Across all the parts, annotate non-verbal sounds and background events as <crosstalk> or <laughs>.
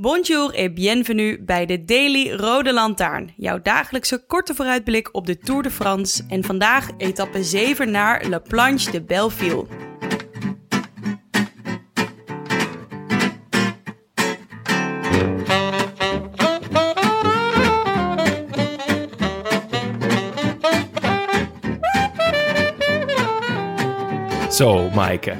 Bonjour et bienvenue bij de Daily Rode Lantaarn. Jouw dagelijkse korte vooruitblik op de Tour de France. En vandaag etappe 7 naar La Planche de Belleville. Zo, Maaike.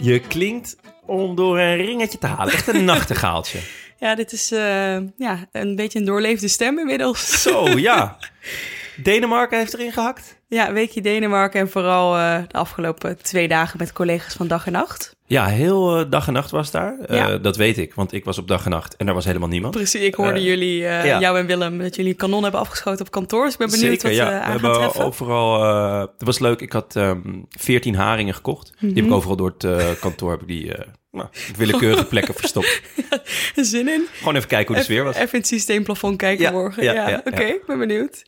Je klinkt om door een ringetje te halen. Echt een <laughs> nachtegaaltje. Ja, dit is eh, ja, een beetje een doorleefde stem inmiddels. Zo, ja. <laughs> Denemarken heeft erin gehakt. Ja, weekje Denemarken en vooral eh, de afgelopen twee dagen met collega's van dag en nacht. Ja, heel eh, dag en nacht was daar. Eh, Ja. dat weet ik, want ik was op dag en nacht en er was helemaal niemand. Precies, ik hoorde jullie, ja. jou en Willem, dat jullie een kanon hebben afgeschoten op kantoor. Dus ik ben benieuwd Zeker, wat ja. we We aan gaan hebben treffen. overal... het was leuk, ik had ehm 14 haringen gekocht. Die heb Mhm. ik overal door het kantoor heb ik die, nou, willekeurige <laughs> plekken verstopt. Zin in? Gewoon even kijken hoe de sfeer was. Even in het systeemplafond kijken Ja, morgen. ja, Ja, ja, oké, ja. ik ben benieuwd.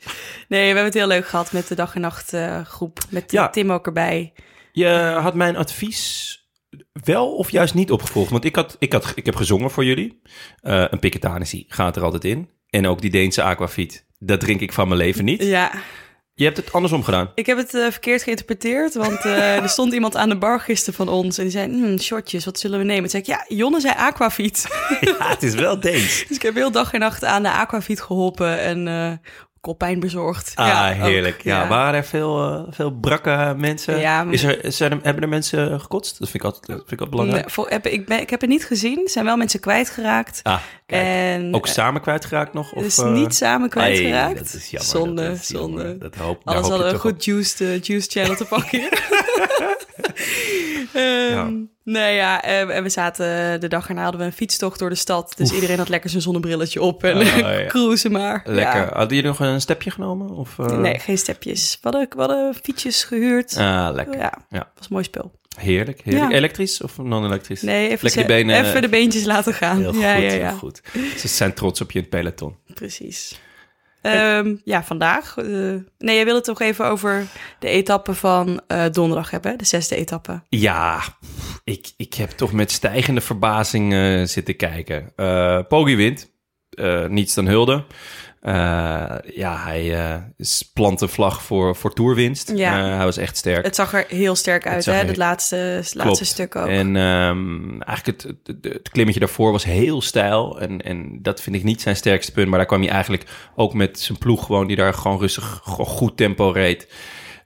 Nee, we hebben het heel leuk gehad met de dag en nacht eh, groep. Met Ja. Tim ook erbij. Je had mijn advies wel of juist niet opgevolgd. Want ik, had, ik, had, ik heb gezongen voor jullie. Eh, een Piketanissie gaat er altijd in. En ook die Deense aquavit. Dat drink ik van mijn leven niet. Ja, Je hebt het andersom gedaan. ik heb het eh, verkeerd geïnterpreteerd. Want eh, <laughs> er stond iemand aan de bar gisteren van ons. En die zei, hmm, shotjes, wat zullen we nemen? Toen zei ik, ja, Jonne zei aquafiet. <laughs> Ja, het is wel Deens. <laughs> dus ik heb heel dag en nacht aan de aquafiet geholpen. En eh koppijn bezorgd. Ah, Ja, ook, heerlijk. ja, waren er veel, eh, veel brakke mensen? Ja, maar- is er, zijn er, hebben er mensen gekotst? Dat vind ik altijd, vind ik altijd belangrijk. Nee, voor, heb, ik, ben, ik heb het niet gezien. Er zijn wel mensen kwijtgeraakt. Ah, kijk. En Ook samen kwijtgeraakt nog? Of, dus eh, niet samen kwijtgeraakt. dat is jammer. Zonde, dat is jammer. zonde. Dat hoop, Anders hadden we een goed juiced, eh, juiced channel te pakken. <laughs> <laughs> Ehm, Nee, ja, en we zaten de dag erna hadden we een fietstocht door de stad. Dus iedereen had lekker zijn zonnebrilletje op en <laughs> ja. cruisen maar. Lekker. Ja. Hadden jullie nog een stepje genomen? Of, eh? Nee, geen stepjes. We hadden, we hadden fietsjes gehuurd. Ah, lekker. ja, Ja. was een mooi spel. Heerlijk. heerlijk. Ja. Elektrisch of non-elektrisch? Nee, even, Lekker benen. even de beentjes laten gaan. Heel goed, ja, ja, heel ja. goed. Ze zijn trots op je in het peloton. Precies. Ehm, ja, vandaag. eh, nee, jij wil het toch even over de etappe van eh, donderdag hebben, de zesde etappe. Ja, ik, ik heb toch met stijgende verbazing eh, zitten kijken. Poggi wint. Niets dan hulde. Eh, ja, hij eh, plant een vlag voor, voor toerwinst. Ja. Eh, hij was echt sterk. Het zag er heel sterk uit, zag hè? Het laatste, het laatste stuk ook. En ehm, eigenlijk het, het, het klimmetje daarvoor was heel stijl. En, en dat vind ik niet zijn sterkste punt. Maar daar kwam hij eigenlijk ook met zijn ploeg gewoon... die daar gewoon rustig goed tempo reed.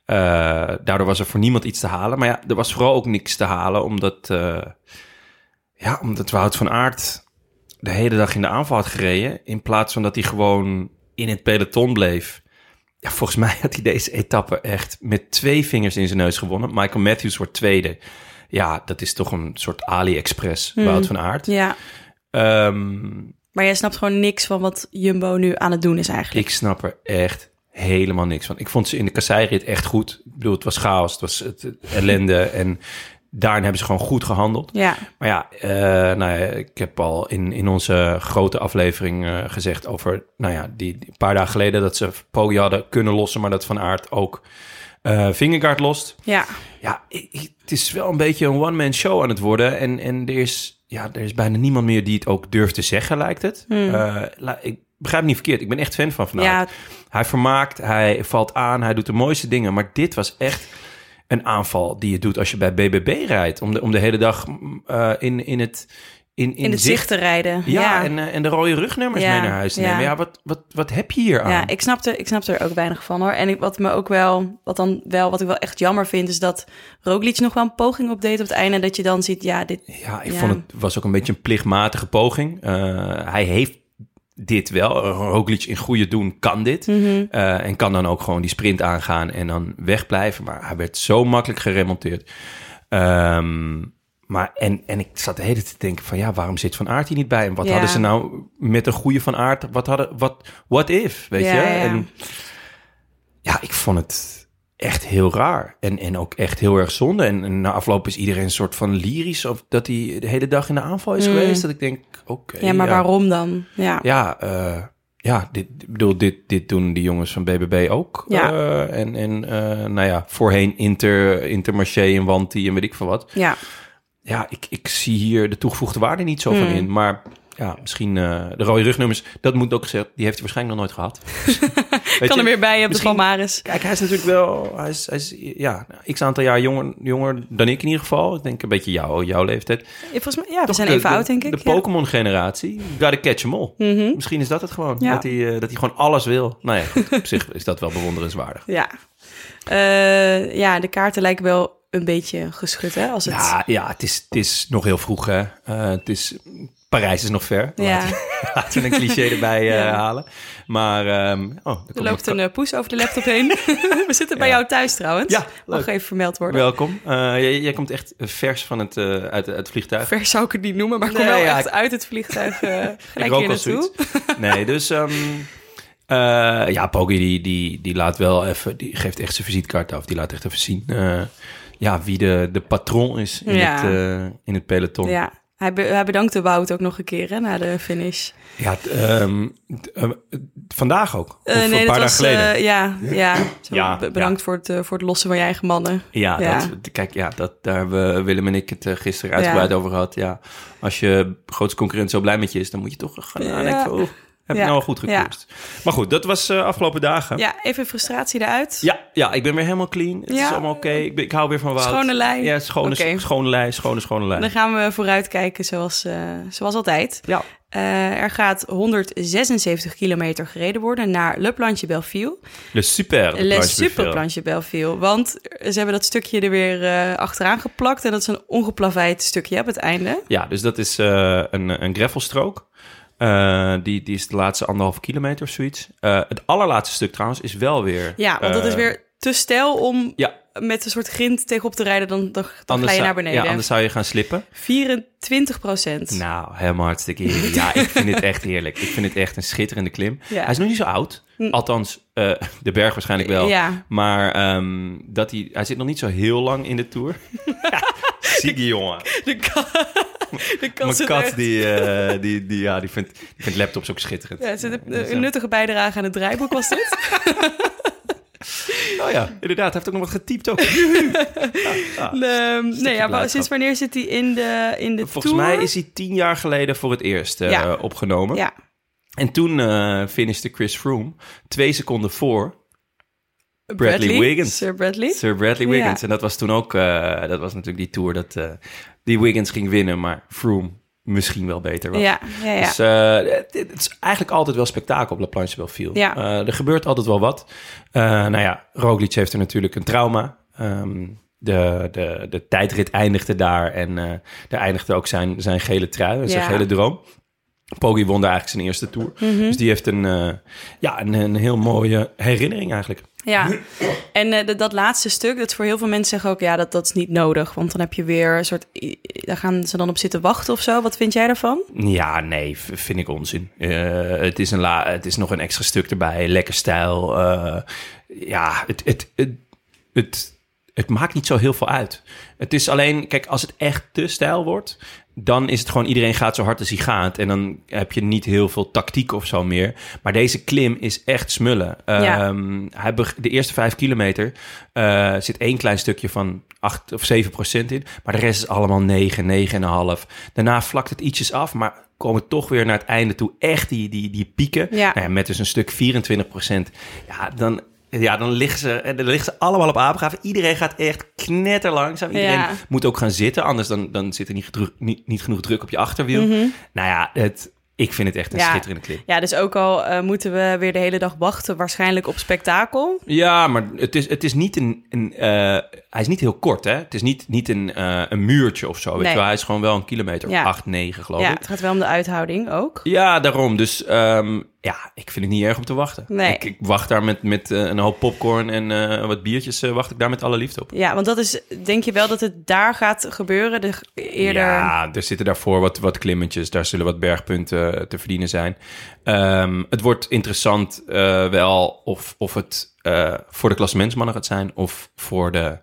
Eh, daardoor was er voor niemand iets te halen. Maar ja, er was vooral ook niks te halen... omdat, eh, ja, omdat Wout van Aert de hele dag in de aanval had gereden... in plaats van dat hij gewoon in het peloton bleef... Ja, volgens mij had hij deze etappe echt met twee vingers in zijn neus gewonnen. Michael Matthews wordt tweede. Ja, dat is toch een soort AliExpress, Wout van Aert. Ja, Ehm, maar jij snapt gewoon niks van wat Jumbo nu aan het doen is eigenlijk. ik snap er echt helemaal niks van. Ik vond ze in de kasseirit echt goed. Ik bedoel, het was chaos, het was het, het ellende. En daarin hebben ze gewoon goed gehandeld. Ja, Maar ja, eh, nou ja, ik heb al in, in onze grote aflevering eh, gezegd over, nou ja, die, die paar dagen geleden dat ze Poggi hadden kunnen lossen, maar dat Van Aert ook eh Vingegaard lost. ja. Ja, ik- het is wel een beetje een one-man show aan het worden. En, en er, is, ja, er is bijna niemand meer die het ook durft te zeggen, lijkt het. La- ik begrijp het niet verkeerd. Ik ben echt fan van Van Aert. Ja, Hij vermaakt, hij valt aan, hij doet de mooiste dingen. Maar dit was echt een aanval die je doet als je bij BBB rijdt. Om de, om de hele dag mm, eh, in, in het in, In het zicht te rijden. Ja, ja. En, eh, en de rode rugnummers Ja, mee naar huis te nemen. Ja, wat, wat, wat heb je hier aan? Ja, ik snapte, ik snapte er ook weinig van hoor. En ik, wat me ook wel, wat dan wel, wat ik wel echt jammer vind, is dat Roglic nog wel een poging op deed op het einde. Dat je dan ziet, ja, dit. Ja, ik vond het was ook een beetje een plichtmatige poging. Eh, hij heeft dit wel. Roglic in goede doen kan dit. Mhm. Eh, en kan dan ook gewoon die sprint aangaan en dan wegblijven. Maar hij werd zo makkelijk geremonteerd. Ehm, maar en, en ik zat de hele tijd te denken van ja, waarom zit Van Aert hier niet bij? En wat Ja. hadden ze nou met een goede Van Aert? Wat hadden, wat, what if, weet Ja, je? ja. En ja, ik vond het echt heel raar. En, en ook echt heel erg zonde. En, en na afloop is iedereen een soort van lyrisch... of dat hij de hele dag in de aanval is Mm. geweest. Dat ik denk, oké. Ja, maar waarom dan? Ja. Ja, eh, ja dit, bedoel, dit, dit doen die jongens van BBB ook. Ja. Eh, en en eh, nou ja, voorheen Inter, Intermarché en Wanti en weet ik veel wat. Ja. Ja, ik, ik zie hier de toegevoegde waarde niet zo van Hmm. in. Maar ja, misschien de rode rugnummers, dat moet ook gezegd, die heeft hij waarschijnlijk nog nooit gehad. <laughs> Kan je? er weer bij de misschien- Palmaris. Kijk, hij is natuurlijk wel, hij is, hij is ja, x aantal jaar jonger, jonger dan ik in ieder geval. Ik denk een beetje jouw, jouw leeftijd. Ja, Volgens mij, ja, we Toch zijn de- even de- oud, denk ik. De ja. Pokémon-generatie, gotta catch them all. Mhm. Misschien is dat het gewoon. Ja. Dat, hij, eh, dat hij gewoon alles wil. Nou ja, goed, op zich is dat wel bewonderenswaardig. <laughs> Ja. Eh, ja, de kaarten lijken wel een beetje geschud, hè? Als het... Ja, ja het, is, het is nog heel vroeg, hè. Eh, het is, Parijs is nog ver. Ja. Laten, <laughs> laten we een cliché erbij eh, <laughs> halen. Maar, ehm, oh, er Er loopt nog- een eh, poes over de laptop heen. <laughs> we zitten bij Ja. jou thuis trouwens. Ja, Mag leuk. even vermeld worden. Welkom. Jij, jij komt echt vers van het, uit, uit het vliegtuig. Vers zou ik het niet noemen, maar ik kom Nee, wel echt ik- uit het vliegtuig gelijk hier naartoe. Nee, dus... ehm, eh, ja, Poggi die, die, die laat wel even... Die geeft echt zijn visitekaart af. Die laat echt even zien... ja, wie de, de patron is in, Ja. het, eh, in het peloton. Ja, hij, be- hij bedankte Wout ook nog een keer hè, na de finish. Ja, ehm, eh, vandaag ook. Of Eh, een paar dat dagen was, geleden. ja, ja. Zo, Ja, be- bedankt Voor, het, voor het lossen van je eigen mannen. ja, ja. Dat, kijk, ja, dat, daar hebben Willem en ik het gisteren uitgebreid Ja. over gehad. Ja, als je grootste concurrent zo blij met je is, dan moet je toch gaan nadenken oeh, heb ik Ja. nou al goed gekoerst? Maar goed, dat was eh, afgelopen dagen. Ja, even frustratie eruit. Ja, ja, ik ben weer helemaal clean. Het is allemaal oké. Ik, ik hou weer van Wout. Schone lijn. Ja, schone, Oké. schone lijn, schone, schone lijn. Dan gaan we vooruitkijken zoals, eh, zoals altijd. Ja. Eh, er gaat 176 kilometer gereden worden naar Le Planche Belleville. Le super. Le Planche Super. Planche Belleville. Want ze hebben dat stukje er weer achteraan geplakt. En dat is een ongeplaveid stukje op het einde. Ja, dus dat is een, een gravelstrook. Eh, die, die is de laatste anderhalve kilometer of zoiets. Eh, het allerlaatste stuk trouwens is wel weer... Ja, want dat is eh, weer te stijl om Ja, met een soort grind tegenop te rijden. Dan, dan, dan ga je naar beneden. Ja, anders zou je gaan slippen. 24 procent. Nou, helemaal hartstikke heerlijk. Ja, ik vind het echt heerlijk. Ik vind het echt een schitterende klim. Ja. Hij is nog niet zo oud. Hm. Althans, de berg waarschijnlijk wel. Ja. Maar ehm, dat hij, hij zit nog niet zo heel lang in de Tour. <laughs> <laughs> Zieke jongen. De, <laughs> Mijn kat, die, eh, die, die, ja, die, vindt, die vindt laptops ook schitterend. Ja, het zit een, nuttige bijdrage aan het draaiboek was dit. <laughs> Oh ja, inderdaad. Hij heeft ook nog wat getypt ook. <laughs> Ehm, nee, ja, maar sinds wanneer zit hij in de, in de Volgens Tour? mij is hij tien jaar geleden voor het eerst eh, Ja. opgenomen. Ja, En toen eh finishte Chris Froome twee seconden voor Bradley Wiggins. Sir Bradley. Sir Bradley Ja. Wiggins. En dat was toen ook, dat was natuurlijk die tour dat die Wiggins ging winnen, maar Froome misschien wel beter was. Ja, ja, ja. Dus eh, het, het is eigenlijk altijd wel spektakel op La Planche. Ja. Eh, er gebeurt altijd wel wat. Eh, nou ja, Roglic heeft er natuurlijk een trauma. Ehm, de, de, de tijdrit eindigde daar en daar eindigde ook zijn, zijn gele trui, en zijn Ja. gele droom. Poggi won daar eigenlijk zijn eerste tour. Mhm. Dus die heeft een, eh, ja, een, een heel mooie herinnering eigenlijk. Ja, en eh, dat- dat laatste stuk, dat voor heel veel mensen zeggen ook, ja, dat, dat is niet nodig. Want dan heb je weer een soort, daar gaan ze dan op zitten wachten of zo. Wat vind jij daarvan? Ja, nee, vind ik onzin. Eh, het, is een la het is nog een extra stuk erbij, lekker stijl. ja, het, het, het, het, het maakt niet zo heel veel uit. Het is alleen, kijk, als het echt te stijl wordt, dan is het gewoon iedereen gaat zo hard als hij gaat. En dan heb je niet heel veel tactiek of zo meer. Maar deze klim is echt smullen. Ja. Ehm, hij de eerste vijf kilometer eh, zit één klein stukje van 8 of 7 procent in. Maar de rest is allemaal 9, 9,5. Daarna vlakt het ietsjes af, maar komen toch weer naar het einde toe echt die, die, die pieken. Ja. Nou ja, met dus een stuk 24 procent. Ja, dan ja, dan liggen ze, en dan liggen ze allemaal op apengaven. Iedereen gaat echt knetterlangzaam. Iedereen Ja. moet ook gaan zitten, anders dan, dan zit er niet, niet, niet genoeg druk op je achterwiel. Nou ja, het, ik vind het echt een Mhm. Ja. schitterende clip. Ja, dus ook al eh, moeten we weer de hele dag wachten, waarschijnlijk op spektakel. Ja, maar het is, het is niet een. een eh, hij is niet heel kort, hè? Het is niet, niet een, eh, een muurtje of zo. Weet Nee. je wel? Hij is gewoon wel een kilometer Ja. of 8, 9, geloof Ja, ik. het gaat wel om de uithouding ook. Ja, daarom. Dus ehm, ja, ik vind het niet erg om te wachten. Nee. Ik, ik wacht daar met, met eh, een hoop popcorn en eh, wat biertjes. eh, wacht ik daar met alle liefde op. Ja, want dat is, denk je wel dat het daar gaat gebeuren? De, eerder... Ja, er zitten daarvoor wat, wat klimmetjes. Daar zullen wat bergpunten te verdienen zijn. Ehm, het wordt interessant wel of, of het voor de klassementsmannen gaat zijn of voor de,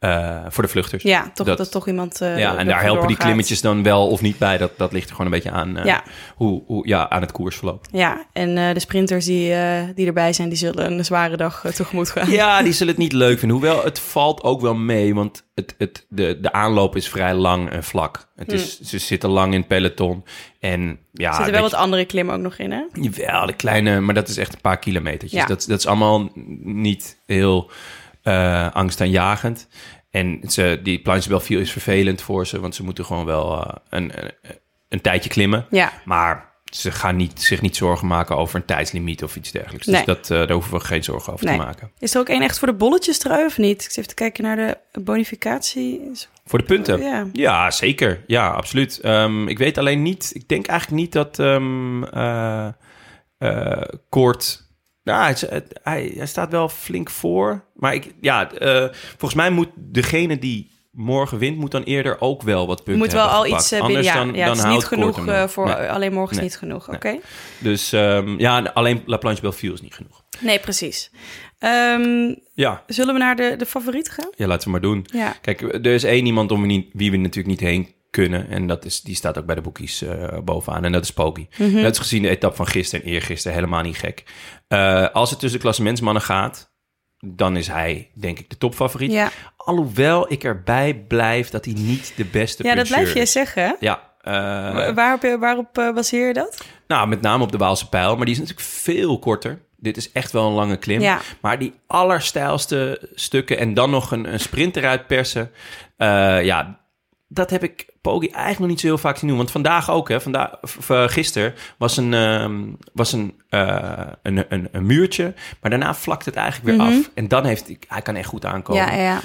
eh, voor de vluchters. Ja, toch Dat- dat, toch iemand. eh, ja, en er daar helpen die klimmetjes dan wel of niet bij. Dat, dat ligt er gewoon een beetje aan, eh, Ja. Hoe, hoe, ja, aan het koersverloop. Ja, en de sprinters die, die erbij zijn, die zullen een zware dag tegemoet gaan. Ja, <laughs> die zullen het niet leuk vinden. Hoewel, het valt ook wel mee, want het, het, de, de aanloop is vrij lang en vlak. Het is, Ze zitten lang in het peloton. En ja, er zitten wel wat andere klimmen ook nog in, hè? Jawel, de kleine, maar dat is echt een paar kilometertjes. Ja. Dat, dat is allemaal niet heel eh angstaanjagend. En ze, die planche Belleville is vervelend voor ze, want ze moeten gewoon wel eh, een, een, tijdje klimmen. Ja. Maar ze gaan niet, zich niet zorgen maken over een tijdslimiet of iets dergelijks. Dus dat, eh, daar hoeven we geen zorgen over Nee. te maken. Is er ook één echt voor de bolletjes trui of niet? Ik zit even te kijken naar de bonificatie. Voor de punten? Ja. Ja, zeker. Ja, absoluut. Ehm, ik weet alleen niet... Ik denk eigenlijk niet dat eh, Koort... Nou, hij, is- het- hij, hij staat wel flink voor. Maar ik, ja, eh, volgens mij moet degene die morgen wint... moet dan eerder ook wel wat Je punten moet wel al gepakt. iets binnen. Anders Ja, dan, ja, dan het is niet genoeg eh, voor. Nee. Alleen morgen is niet genoeg. Oké. Dus ehm, ja, alleen La Planche Belleville is niet genoeg. Nee, precies. Ehm, Ja, zullen we naar de, de favoriet gaan? ja laten we maar doen. Ja. Kijk, er is één iemand om wie we natuurlijk niet heen kunnen. En dat is, die staat ook bij de boekies eh, bovenaan. En dat is Poggi. Net als gezien de etappe van gisteren en eergisteren. Helemaal niet gek. Eh, als het tussen de klassementsmannen gaat... dan is hij, denk ik, de topfavoriet. Ja, Alhoewel ik erbij blijf dat hij niet de beste ja dat blijf je is. zeggen. Ja, Wa- waarop waarop baseer je dat? nou, met name op de Waalse pijl. Maar die is natuurlijk veel korter. Dit is echt wel een lange klim. Ja. Maar die allerstijlste stukken en dan nog een, een sprint eruit persen. ja, dat heb ik Poggi eigenlijk nog niet zo heel vaak zien doen. Want vandaag ook, hè, vandaag, eh, gisteren was, een, ehm, was een, eh, een, een, een muurtje. Maar daarna vlakt het eigenlijk weer af. En dan heeft hij, hij kan echt goed aankomen. Mhm. Ja, ja.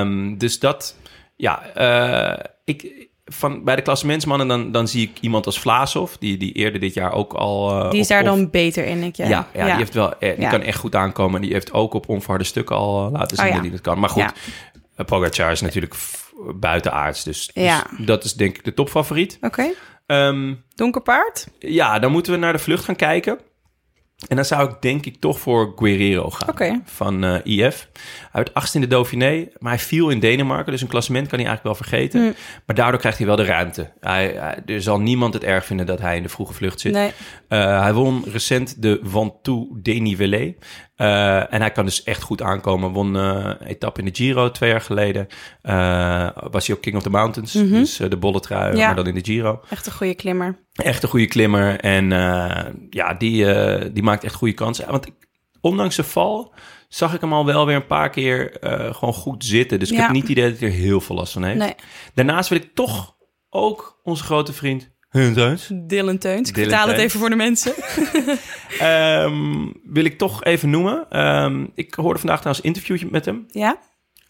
Ehm, dus dat, ja, eh, ik, van, bij de klassementsmannen dan, dan zie ik iemand als Vlaasov, die, die eerder dit jaar ook al... Die is op- daar dan beter in, denk je? ja, ja, die, heeft wel, die Ja. kan echt goed aankomen. En die heeft ook op onverharde stukken al laten zien Oh, dat hij dat kan. Maar goed, Pogacar is natuurlijk buitenaards. Dus, dus Ja. dat is denk ik de topfavoriet. Oké. Ehm, Donker paard? ja, dan moeten we naar de vlucht gaan kijken. En dan zou ik denk ik toch voor Guerrero gaan. Van eh, IF. Werd achtste in de Dauphiné. Maar hij viel in Denemarken. Dus een klassement kan hij eigenlijk wel vergeten. Hm. Maar daardoor krijgt hij wel de ruimte. Hij, hij- er zal niemand het erg vinden dat hij in de vroege vlucht zit. Nee. Eh, hij won recent de Ventoux Dénivelé. Eh en hij kan dus echt goed aankomen. Won eh, een etappe in de Giro twee jaar geleden. Eh, was hij ook King of the Mountains. Dus eh, de bolle trui, Ja. maar dan in de Giro. Echt een goede klimmer. Echt een goede klimmer. En eh, ja, die, eh, die maakt echt goede kansen. Want ik, ondanks zijn val zag ik hem al wel weer een paar keer eh, gewoon goed zitten. Dus ik Ja. heb niet het idee dat hij er heel veel last van heeft. Nee. Daarnaast wil ik toch ook onze grote vriend Hun Teuns. Dylan Teuns. Ik Dylan vertaal het even voor de mensen. <laughs> Ehm, wil ik toch even noemen. Ehm, ik hoorde vandaag trouwens een interviewtje met hem. Ja?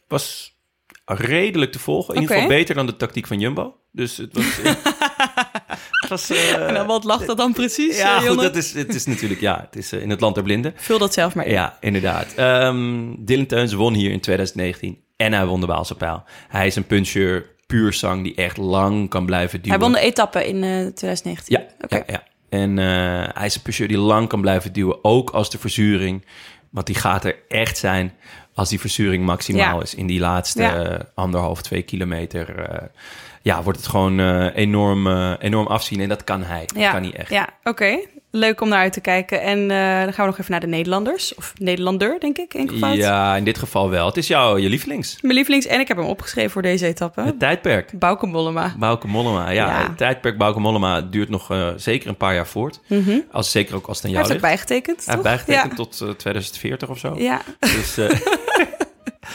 Was redelijk te volgen. In ieder geval beter dan de tactiek van Jumbo. Dus het was... <laughs> het was eh, En dan, wat lag dat dan precies, ja, eh, goed, dat is, het is natuurlijk... Ja, het is eh, in het land der blinden. Vul dat zelf maar in. Ja, inderdaad. Ehm Dylan Teuns won hier in 2019. En hij won de Waalse pijl. Hij is een puncheur, puur zang, die echt lang kan blijven duwen. Hij won de etappe in eh 2019. Ja, Oké. ja, ja. En eh, hij is een puncheur die lang kan blijven duwen, ook als de verzuring, want die gaat er echt zijn als die verzuring maximaal Ja. is in die laatste Ja. eh, anderhalf, twee kilometer. ja, wordt het gewoon enorm, enorm afzien en dat kan hij. Dat Ja, kan hij echt. ja oké. Leuk om naar uit te kijken. En eh, dan gaan we nog even naar de Nederlanders. Of Nederlander, denk ik. Ja, in dit geval wel. Het is jouw je lievelings. Mijn lievelings, en ik heb hem opgeschreven voor deze etappe. Het tijdperk. Bauke Mollema. Bauke Mollema. Ja, Ja. het tijdperk Bauke Mollema duurt nog eh, zeker een paar jaar voort. Mhm. Als, zeker ook als het aan Hij jou heeft ook ligt. bijgetekend, Hij heeft bijgetekend tot eh, 2040 of zo. Ja. Dus eh, <laughs>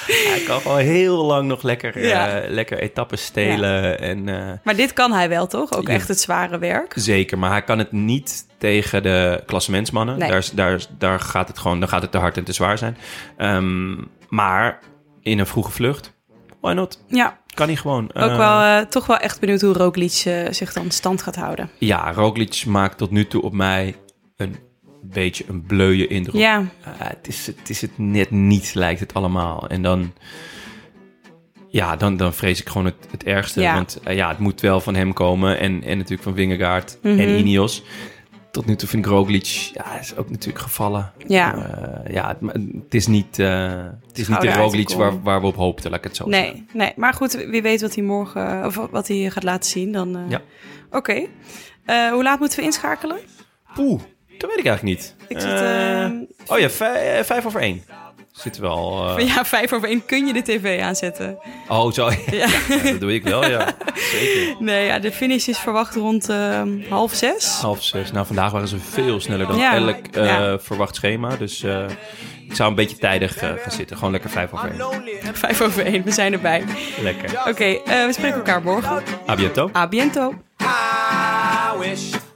hij kan gewoon heel lang nog lekker, eh, Ja. lekker etappes stelen. En, eh, Maar dit kan hij wel, toch? Ook Ja. echt het zware werk. zeker, maar hij kan het niet tegen de klassementsmannen. Nee. Daar, daar, daar gaat het gewoon dan gaat het te hard en te zwaar zijn. Ehm, maar in een vroege vlucht, why not? Ja, Kan hij gewoon. ook Eh, wel eh, toch wel echt benieuwd hoe Roglic eh, zich dan stand gaat houden. Ja, Roglic maakt tot nu toe op mij een beetje een bleuwe indruk. Ja, Uh, het, is, het is het net niet, lijkt het allemaal. En dan, ja, dan, dan vrees ik gewoon het, het ergste. Ja. Want uh, ja, het moet wel van hem komen. En, en natuurlijk van Wingegaard Mhm. en Ineos. Tot nu toe vind ik Roglic, ja, is ook natuurlijk gevallen. ja. Uh, ja, het, het is niet, het is niet de Roglic waar, waar we op hoopten, laat ik het zo zeggen. Nee, nee, maar goed, wie weet wat hij morgen, of wat hij gaat laten zien. Dan, eh, Ja. Oké. Eh, hoe laat moeten we inschakelen? Poeh, dat weet ik eigenlijk niet. Ik zit, Eh, eh, oh ja, vijf, vijf over één. Zitten we al... eh, Ja, vijf over één kun je de tv aanzetten. Oh, zo. Ja. <laughs> Ja, dat doe ik wel, ja. Zeker. Nee, ja, de finish is verwacht rond eh, half zes. Half zes. Nou, vandaag waren ze veel sneller dan Ja. elk eh, Ja. verwacht schema. Dus eh, ik zou een beetje tijdig eh, gaan zitten. Gewoon lekker vijf over één. <laughs> Vijf over één, we zijn erbij. Lekker. Oké, eh, we spreken elkaar morgen. A biento. A biento. I wish